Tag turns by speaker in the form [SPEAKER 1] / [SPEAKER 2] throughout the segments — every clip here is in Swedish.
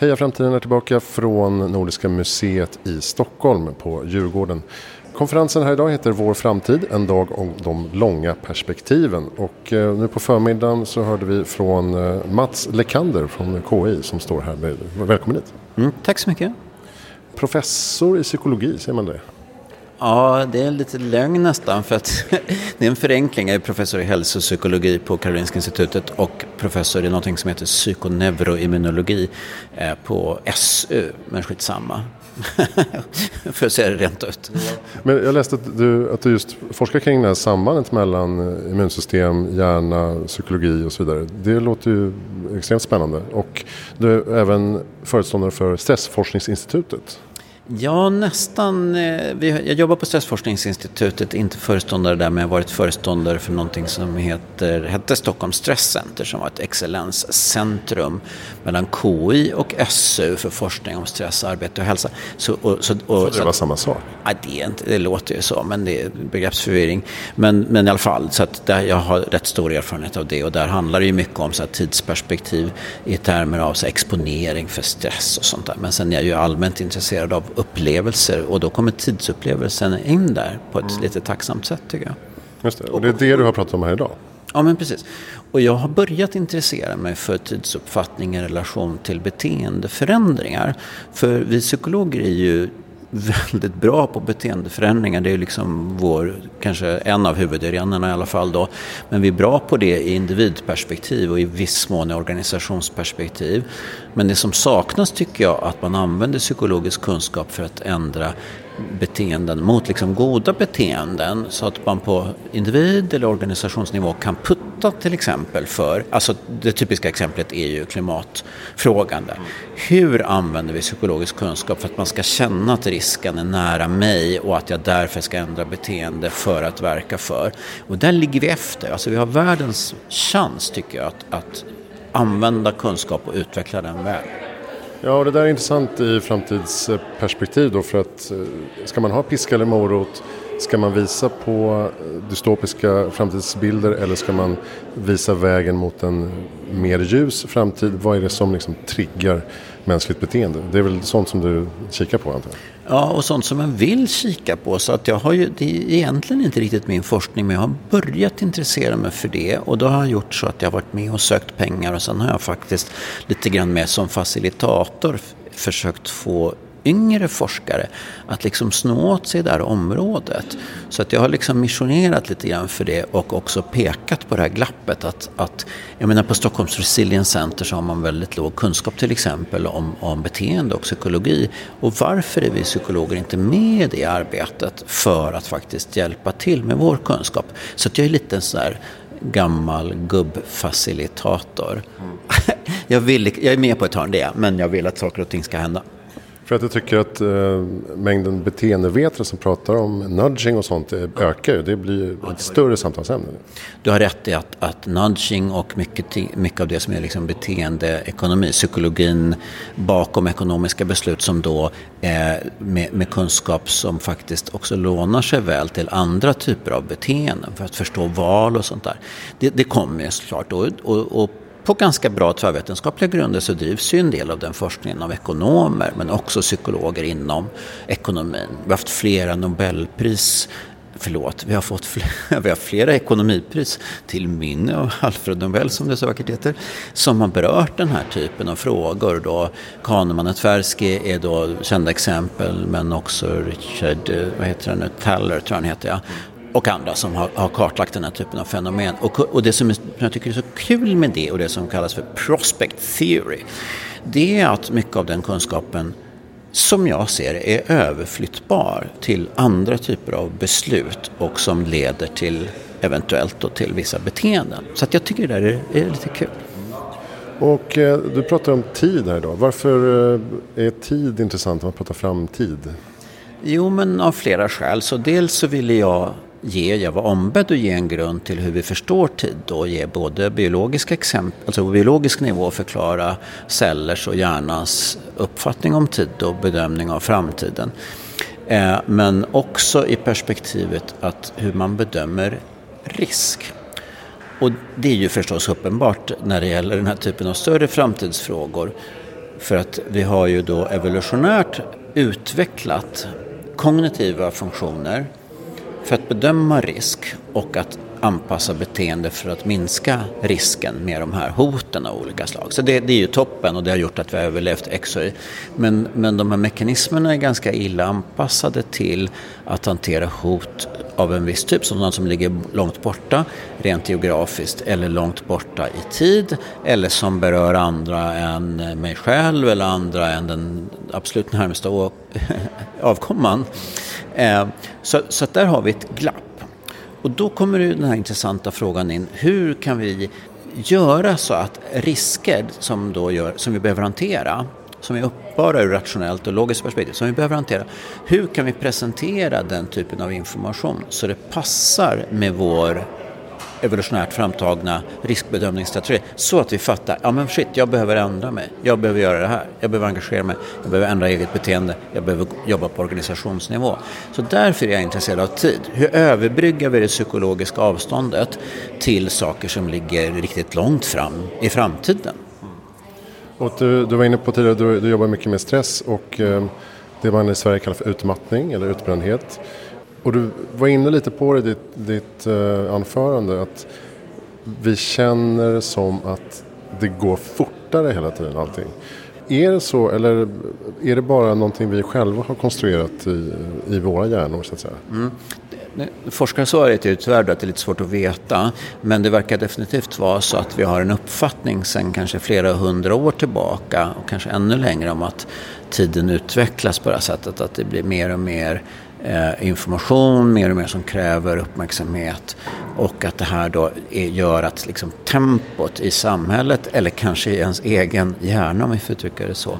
[SPEAKER 1] Heja Framtiden är tillbaka från Nordiska museet i Stockholm på Djurgården. Konferensen här idag heter Vår framtid, en dag om de långa perspektiven. Och eh, nu på förmiddagen så hörde vi från eh, Mats Lekander från KI som står här. Välkommen hit.
[SPEAKER 2] Mm, tack så mycket.
[SPEAKER 1] Professor i psykologi, säger man det?
[SPEAKER 2] Ja, det är lite lögn nästan för att det är en förenkling. Jag är professor i hälsopsykologi på Karolinska institutet och professor i något som heter psykoneuroimmunologi eh, på SU, men skitsamma. för att säga det rent ut.
[SPEAKER 1] Men jag läste att du, att du just forskar kring det här sambandet mellan eh, immunsystem, hjärna, psykologi och så vidare. Det låter ju extremt spännande. Och du är även föreståndare för Stressforskningsinstitutet.
[SPEAKER 2] Ja, nästan. Eh, jag jobbar på Stressforskningsinstitutet, inte föreståndare där, men jag har varit föreståndare för någonting som heter, hette Stockholm Stresscenter som var ett excellenscentrum mellan KI och SU för forskning om stress, arbete och hälsa.
[SPEAKER 1] Så, och, så, och, så det var samma sak?
[SPEAKER 2] Nej, det, är inte, det låter ju så, men det är begreppsförvirring. Men, men i alla fall, så att där, jag har rätt stor erfarenhet av det och där handlar det ju mycket om så här, tidsperspektiv i termer av så här, exponering för stress och sånt där. Men sen är jag ju allmänt intresserad av upplevelser och då kommer tidsupplevelsen in där på ett mm. lite tacksamt sätt tycker jag.
[SPEAKER 1] Just det, och det är det du har pratat om här idag?
[SPEAKER 2] Ja, men precis. Och jag har börjat intressera mig för tidsuppfattning i relation till beteendeförändringar. För vi psykologer är ju väldigt bra på beteendeförändringar. Det är liksom vår, kanske en av huvudarenorna i alla fall då. Men vi är bra på det i individperspektiv och i viss mån i organisationsperspektiv. Men det som saknas tycker jag att man använder psykologisk kunskap för att ändra beteenden mot liksom goda beteenden så att man på individ eller organisationsnivå kan putta till exempel för, alltså det typiska exemplet är ju klimatfrågan. Där. Hur använder vi psykologisk kunskap för att man ska känna att risken är nära mig och att jag därför ska ändra beteende för att verka för. Och där ligger vi efter, alltså vi har världens chans tycker jag att, att använda kunskap och utveckla den väl.
[SPEAKER 1] Ja, det där är intressant i framtidsperspektiv då för att eh, ska man ha piska eller morot Ska man visa på eh, dystopiska framtidsbilder eller ska man visa vägen mot en mer ljus framtid? Vad är det som liksom triggar mänskligt beteende? Det är väl sånt som du kikar på antar jag?
[SPEAKER 2] Ja, och sånt som man vill kika på. Så att jag har ju, det är egentligen inte riktigt min forskning, men jag har börjat intressera mig för det. Och då har jag gjort så att jag har varit med och sökt pengar och sen har jag faktiskt lite grann med som facilitator försökt få yngre forskare att liksom snå åt sig det här området. Så att jag har liksom missionerat lite grann för det och också pekat på det här glappet. Att, att, jag menar på Stockholms Resilience Center så har man väldigt låg kunskap till exempel om, om beteende och psykologi. Och varför är vi psykologer inte med i det arbetet för att faktiskt hjälpa till med vår kunskap? Så att jag är lite en sån där gammal gubbfacilitator. Mm. jag, vill, jag är med på ett hörn det, men jag vill att saker och ting ska hända.
[SPEAKER 1] För att jag tycker att eh, mängden beteendevetare som pratar om nudging och sånt eh, ökar ju. Det blir ett större samtalsämne.
[SPEAKER 2] Du har rätt i att, att nudging och mycket, mycket av det som är liksom beteendeekonomi, psykologin bakom ekonomiska beslut som då eh, med, med, kunskap som faktiskt också lånar sig väl till andra typer av beteenden för att förstå val och sånt där. Det, det kommer ju såklart. Och, och, och på ganska bra tvärvetenskapliga grunder så drivs ju en del av den forskningen av ekonomer men också psykologer inom ekonomin. Vi har haft flera Nobelpris Förlåt, vi har fått flera, vi har flera ekonomipris till minne av Alfred Nobel som det så vackert heter. Som har berört den här typen av frågor. Då Kahneman och Tversky är då kända exempel men också Richard, vad heter han nu, Taller tror jag han heter ja och andra som har, har, kartlagt den här typen av fenomen. Och, och det som jag tycker är så kul med det och det som kallas för prospect theory det är att mycket av den kunskapen som jag ser är överflyttbar till andra typer av beslut och som leder till eventuellt då till vissa beteenden. Så att jag tycker det där är, är lite kul.
[SPEAKER 1] Och eh, du pratar om tid här idag. Varför eh, är tid intressant när man pratar framtid?
[SPEAKER 2] Jo, men av flera skäl. Så dels så ville jag ge, jag var ombedd att ge en grund till hur vi förstår tid och ge både biologiska exempel, alltså på biologisk nivå förklara cellers och hjärnans uppfattning om tid och bedömning av framtiden. Eh, men också i perspektivet att hur man bedömer risk. Och det är ju förstås uppenbart när det gäller den här typen av större framtidsfrågor För att vi har ju då evolutionärt utvecklat kognitiva funktioner för att bedöma risk och att anpassa beteende för att minska risken med de här hoten av olika slag. Så det, det är ju toppen och det har gjort att vi har överlevt X och Y. Men, men de här mekanismerna är ganska illa anpassade till att hantera hot av en viss typ, sådana som ligger långt borta rent geografiskt eller långt borta i tid eller som berör andra än mig själv eller andra än den absolut närmsta avkomman. Eh, så, så där har vi ett glapp. Och då kommer den här intressanta frågan in. Hur kan vi göra så att risker som, då gör, som vi behöver hantera, som är uppbara ur rationellt och logiskt perspektiv, som vi behöver hantera. Hur kan vi presentera den typen av information så det passar med vår evolutionärt framtagna riskbedömningsstrategier så att vi fattar, ja men shit, jag behöver ändra mig, jag behöver göra det här, jag behöver engagera mig, jag behöver ändra eget beteende, jag behöver jobba på organisationsnivå. Så därför är jag intresserad av tid. Hur överbryggar vi det psykologiska avståndet till saker som ligger riktigt långt fram i framtiden? Mm.
[SPEAKER 1] Och du, du var inne på tidigare, du, du jobbar mycket med stress och eh, det man i Sverige kallar för utmattning eller utbrändhet. Och du var inne lite på det i ditt, ditt uh, anförande att vi känner som att det går fortare hela tiden allting. Är det så eller är det bara någonting vi själva har konstruerat i, i våra hjärnor så att säga? Mm.
[SPEAKER 2] Forskarsvaret är ju tyvärr att det är lite svårt att veta. Men det verkar definitivt vara så att vi har en uppfattning sedan kanske flera hundra år tillbaka och kanske ännu längre om att tiden utvecklas på det här sättet. Att det blir mer och mer eh, information, mer och mer som kräver uppmärksamhet och att det här då är, gör att liksom, tempot i samhället eller kanske i ens egen hjärna om vi får uttrycka det så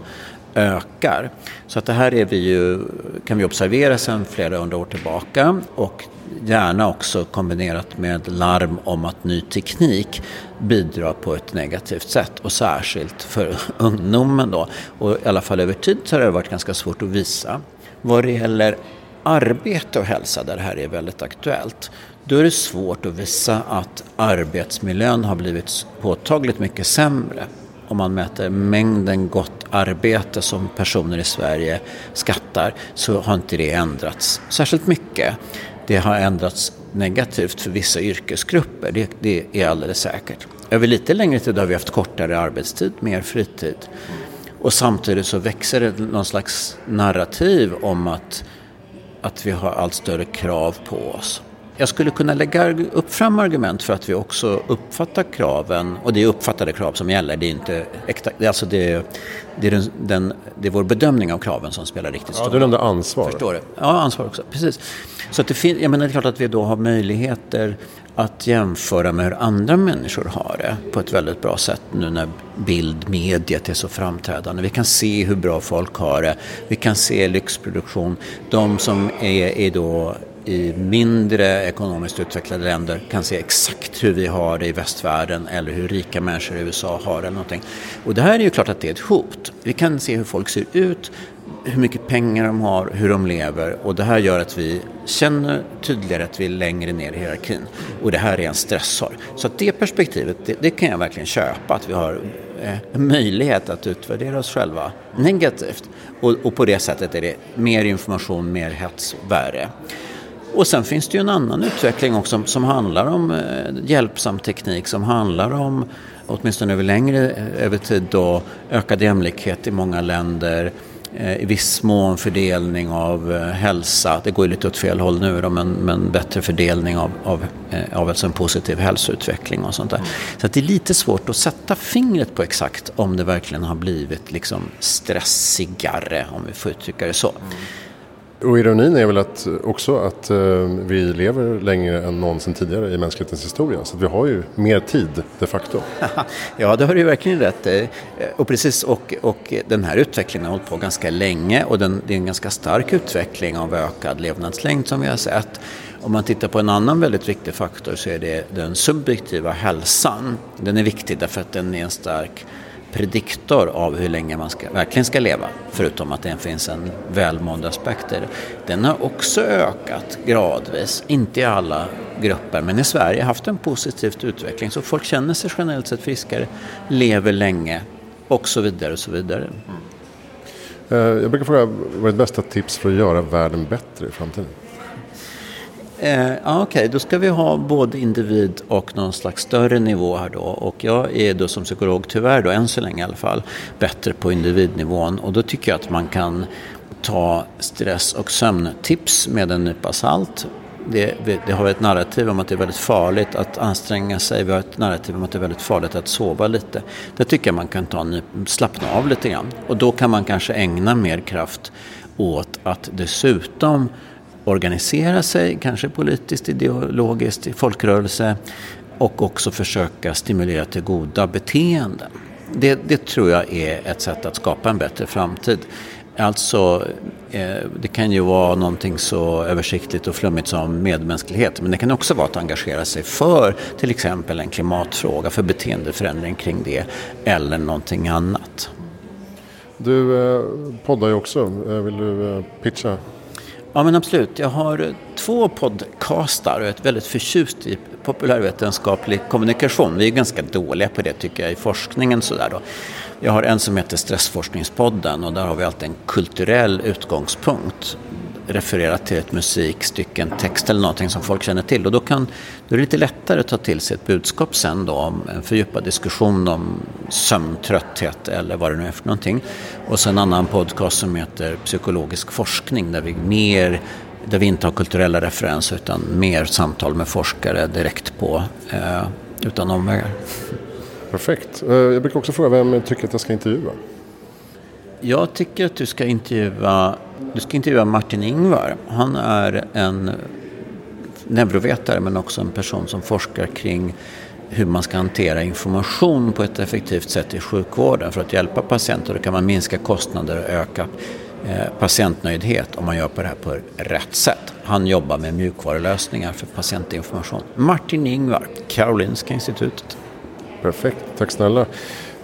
[SPEAKER 2] ökar. Så att det här är vi ju, kan vi observera sedan flera hundra år tillbaka och gärna också kombinerat med larm om att ny teknik bidrar på ett negativt sätt och särskilt för ungdomen då. Och i alla fall över tid så har det varit ganska svårt att visa. Vad det gäller arbete och hälsa, där det här är väldigt aktuellt, då är det svårt att visa att arbetsmiljön har blivit påtagligt mycket sämre. Om man mäter mängden gott arbete som personer i Sverige skattar så har inte det ändrats särskilt mycket. Det har ändrats negativt för vissa yrkesgrupper, det, det är alldeles säkert. Över lite längre tid har vi haft kortare arbetstid, mer fritid. Och samtidigt så växer det någon slags narrativ om att att vi har allt större krav på oss. Jag skulle kunna lägga upp fram argument för att vi också uppfattar kraven, och det är uppfattade krav som gäller, det är inte äkta, alltså det, det, är, den, den, det är vår bedömning av kraven som spelar riktigt stor roll.
[SPEAKER 1] Ja, du nämnde ansvar.
[SPEAKER 2] Förstår du? Ja, ansvar också, precis. Så att det, fin- jag menar, det är klart att vi då har möjligheter att jämföra med hur andra människor har det på ett väldigt bra sätt nu när bildmediet är så framträdande. Vi kan se hur bra folk har det. Vi kan se lyxproduktion. De som är, är då i mindre ekonomiskt utvecklade länder kan se exakt hur vi har det i västvärlden eller hur rika människor i USA har det. Eller någonting. Och det här är ju klart att det är ett hot. Vi kan se hur folk ser ut, hur mycket pengar de har, hur de lever och det här gör att vi känner tydligare att vi är längre ner i hierarkin. Och det här är en stressor. Så att det perspektivet, det, det kan jag verkligen köpa, att vi har eh, möjlighet att utvärdera oss själva negativt. Och, och, på det sättet är det mer information, mer hets, värre. Och sen finns det ju en annan utveckling också som handlar om eh, hjälpsam teknik, som handlar om, åtminstone över längre eh, över tid, då, ökad jämlikhet i många länder, eh, i viss mån fördelning av hälsa. Det går ju lite åt fel håll nu då, men, men bättre fördelning av, av, av alltså en positiv hälsoutveckling och sånt där. Så det är lite svårt att sätta fingret på exakt om det verkligen har blivit liksom stressigare, om vi får uttrycka det så.
[SPEAKER 1] Och ironin är väl att också att eh, vi lever längre än någonsin tidigare i mänsklighetens historia. Så vi har ju mer tid de facto.
[SPEAKER 2] ja, det har du verkligen rätt i. Eh, och precis, och, och den här utvecklingen har hållit på ganska länge och den, det är en ganska stark utveckling av ökad levnadslängd som vi har sett. Om man tittar på en annan väldigt viktig faktor så är det den subjektiva hälsan. Den är viktig därför att den är en stark prediktor av hur länge man ska, verkligen ska leva. Förutom att det finns en välmående aspekt i det. Den har också ökat gradvis, inte i alla grupper, men i Sverige haft en positiv utveckling. Så folk känner sig generellt sett friskare, lever länge och så vidare och så vidare.
[SPEAKER 1] Mm. Eh, jag brukar fråga, vad är ditt bästa tips för att göra världen bättre i framtiden?
[SPEAKER 2] Eh, Okej, okay. då ska vi ha både individ och någon slags större nivå här då. Och jag är då som psykolog, tyvärr då, än så länge i alla fall, bättre på individnivån. Och då tycker jag att man kan ta stress och sömntips med en nypa salt. Det, det, har ett narrativ om att det är väldigt farligt att anstränga sig. Vi har ett narrativ om att det är väldigt farligt att sova lite. Det tycker jag man kan ta en, slappna av lite grann. Och då kan man kanske ägna mer kraft åt att dessutom organisera sig, kanske politiskt, ideologiskt, i folkrörelse och också försöka stimulera till goda beteenden. Det, det tror jag är ett sätt att skapa en bättre framtid. Alltså, eh, det kan ju vara någonting så översiktligt och flummigt som medmänsklighet. Men det kan också vara att engagera sig för till exempel en klimatfråga, för beteendeförändring kring det eller någonting annat.
[SPEAKER 1] Du eh, poddar ju också. Eh, vill du eh, pitcha?
[SPEAKER 2] Ja men absolut. Jag har två podcastar och är väldigt förtjust i populärvetenskaplig kommunikation. Vi är ganska dåliga på det tycker jag i forskningen sådär då. Jag har en som heter Stressforskningspodden och där har vi alltid en kulturell utgångspunkt refererat till ett musikstycke, en text eller någonting som folk känner till. Och då, kan, då är det lite lättare att ta till sig ett budskap sen då om en fördjupad diskussion om sömntrötthet eller vad det nu är för någonting. Och sen en annan podcast som heter Psykologisk forskning där vi mer där vi inte har kulturella referenser utan mer samtal med forskare direkt på eh, utan omvägar.
[SPEAKER 1] Perfekt. Eh, jag brukar också fråga vem tycker att jag ska intervjua?
[SPEAKER 2] Jag tycker att du ska intervjua, du ska intervjua Martin Ingvar. Han är en neurovetare men också en person som forskar kring hur man ska hantera information på ett effektivt sätt i sjukvården för att hjälpa patienter. Då kan man minska kostnader och öka eh, patientnöjdhet om man gör på det här på rätt sätt. Han jobbar med mjukvarulösningar för patientinformation. Martin Ingvar, Karolinska institutet.
[SPEAKER 1] Perfekt, tack snälla.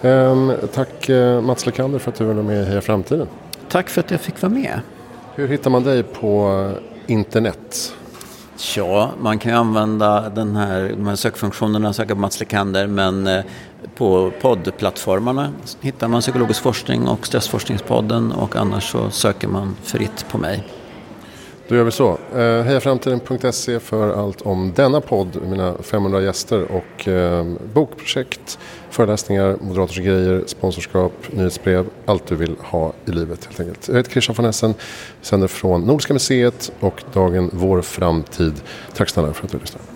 [SPEAKER 1] Ehm, tack eh, Mats Lekander för att du var med i Heja Framtiden.
[SPEAKER 2] Tack för att jag fick vara med.
[SPEAKER 1] Hur hittar man dig på internet?
[SPEAKER 2] Ja, man kan ju använda den här, de här sökfunktionerna, söka på Mats Lekander, men eh, på poddplattformarna hittar man psykologisk forskning och stressforskningspodden och annars så söker man fritt på mig.
[SPEAKER 1] Då gör vi så. Eh, Hejaframtiden.se för allt om denna podd, mina 500 gäster och eh, bokprojekt, föreläsningar, moderators grejer, sponsorskap, nyhetsbrev, allt du vill ha i livet helt enkelt. Jag heter Christian von Essen, sänder från Nordiska museet och dagen Vår framtid. Tack snälla för att du lyssnade.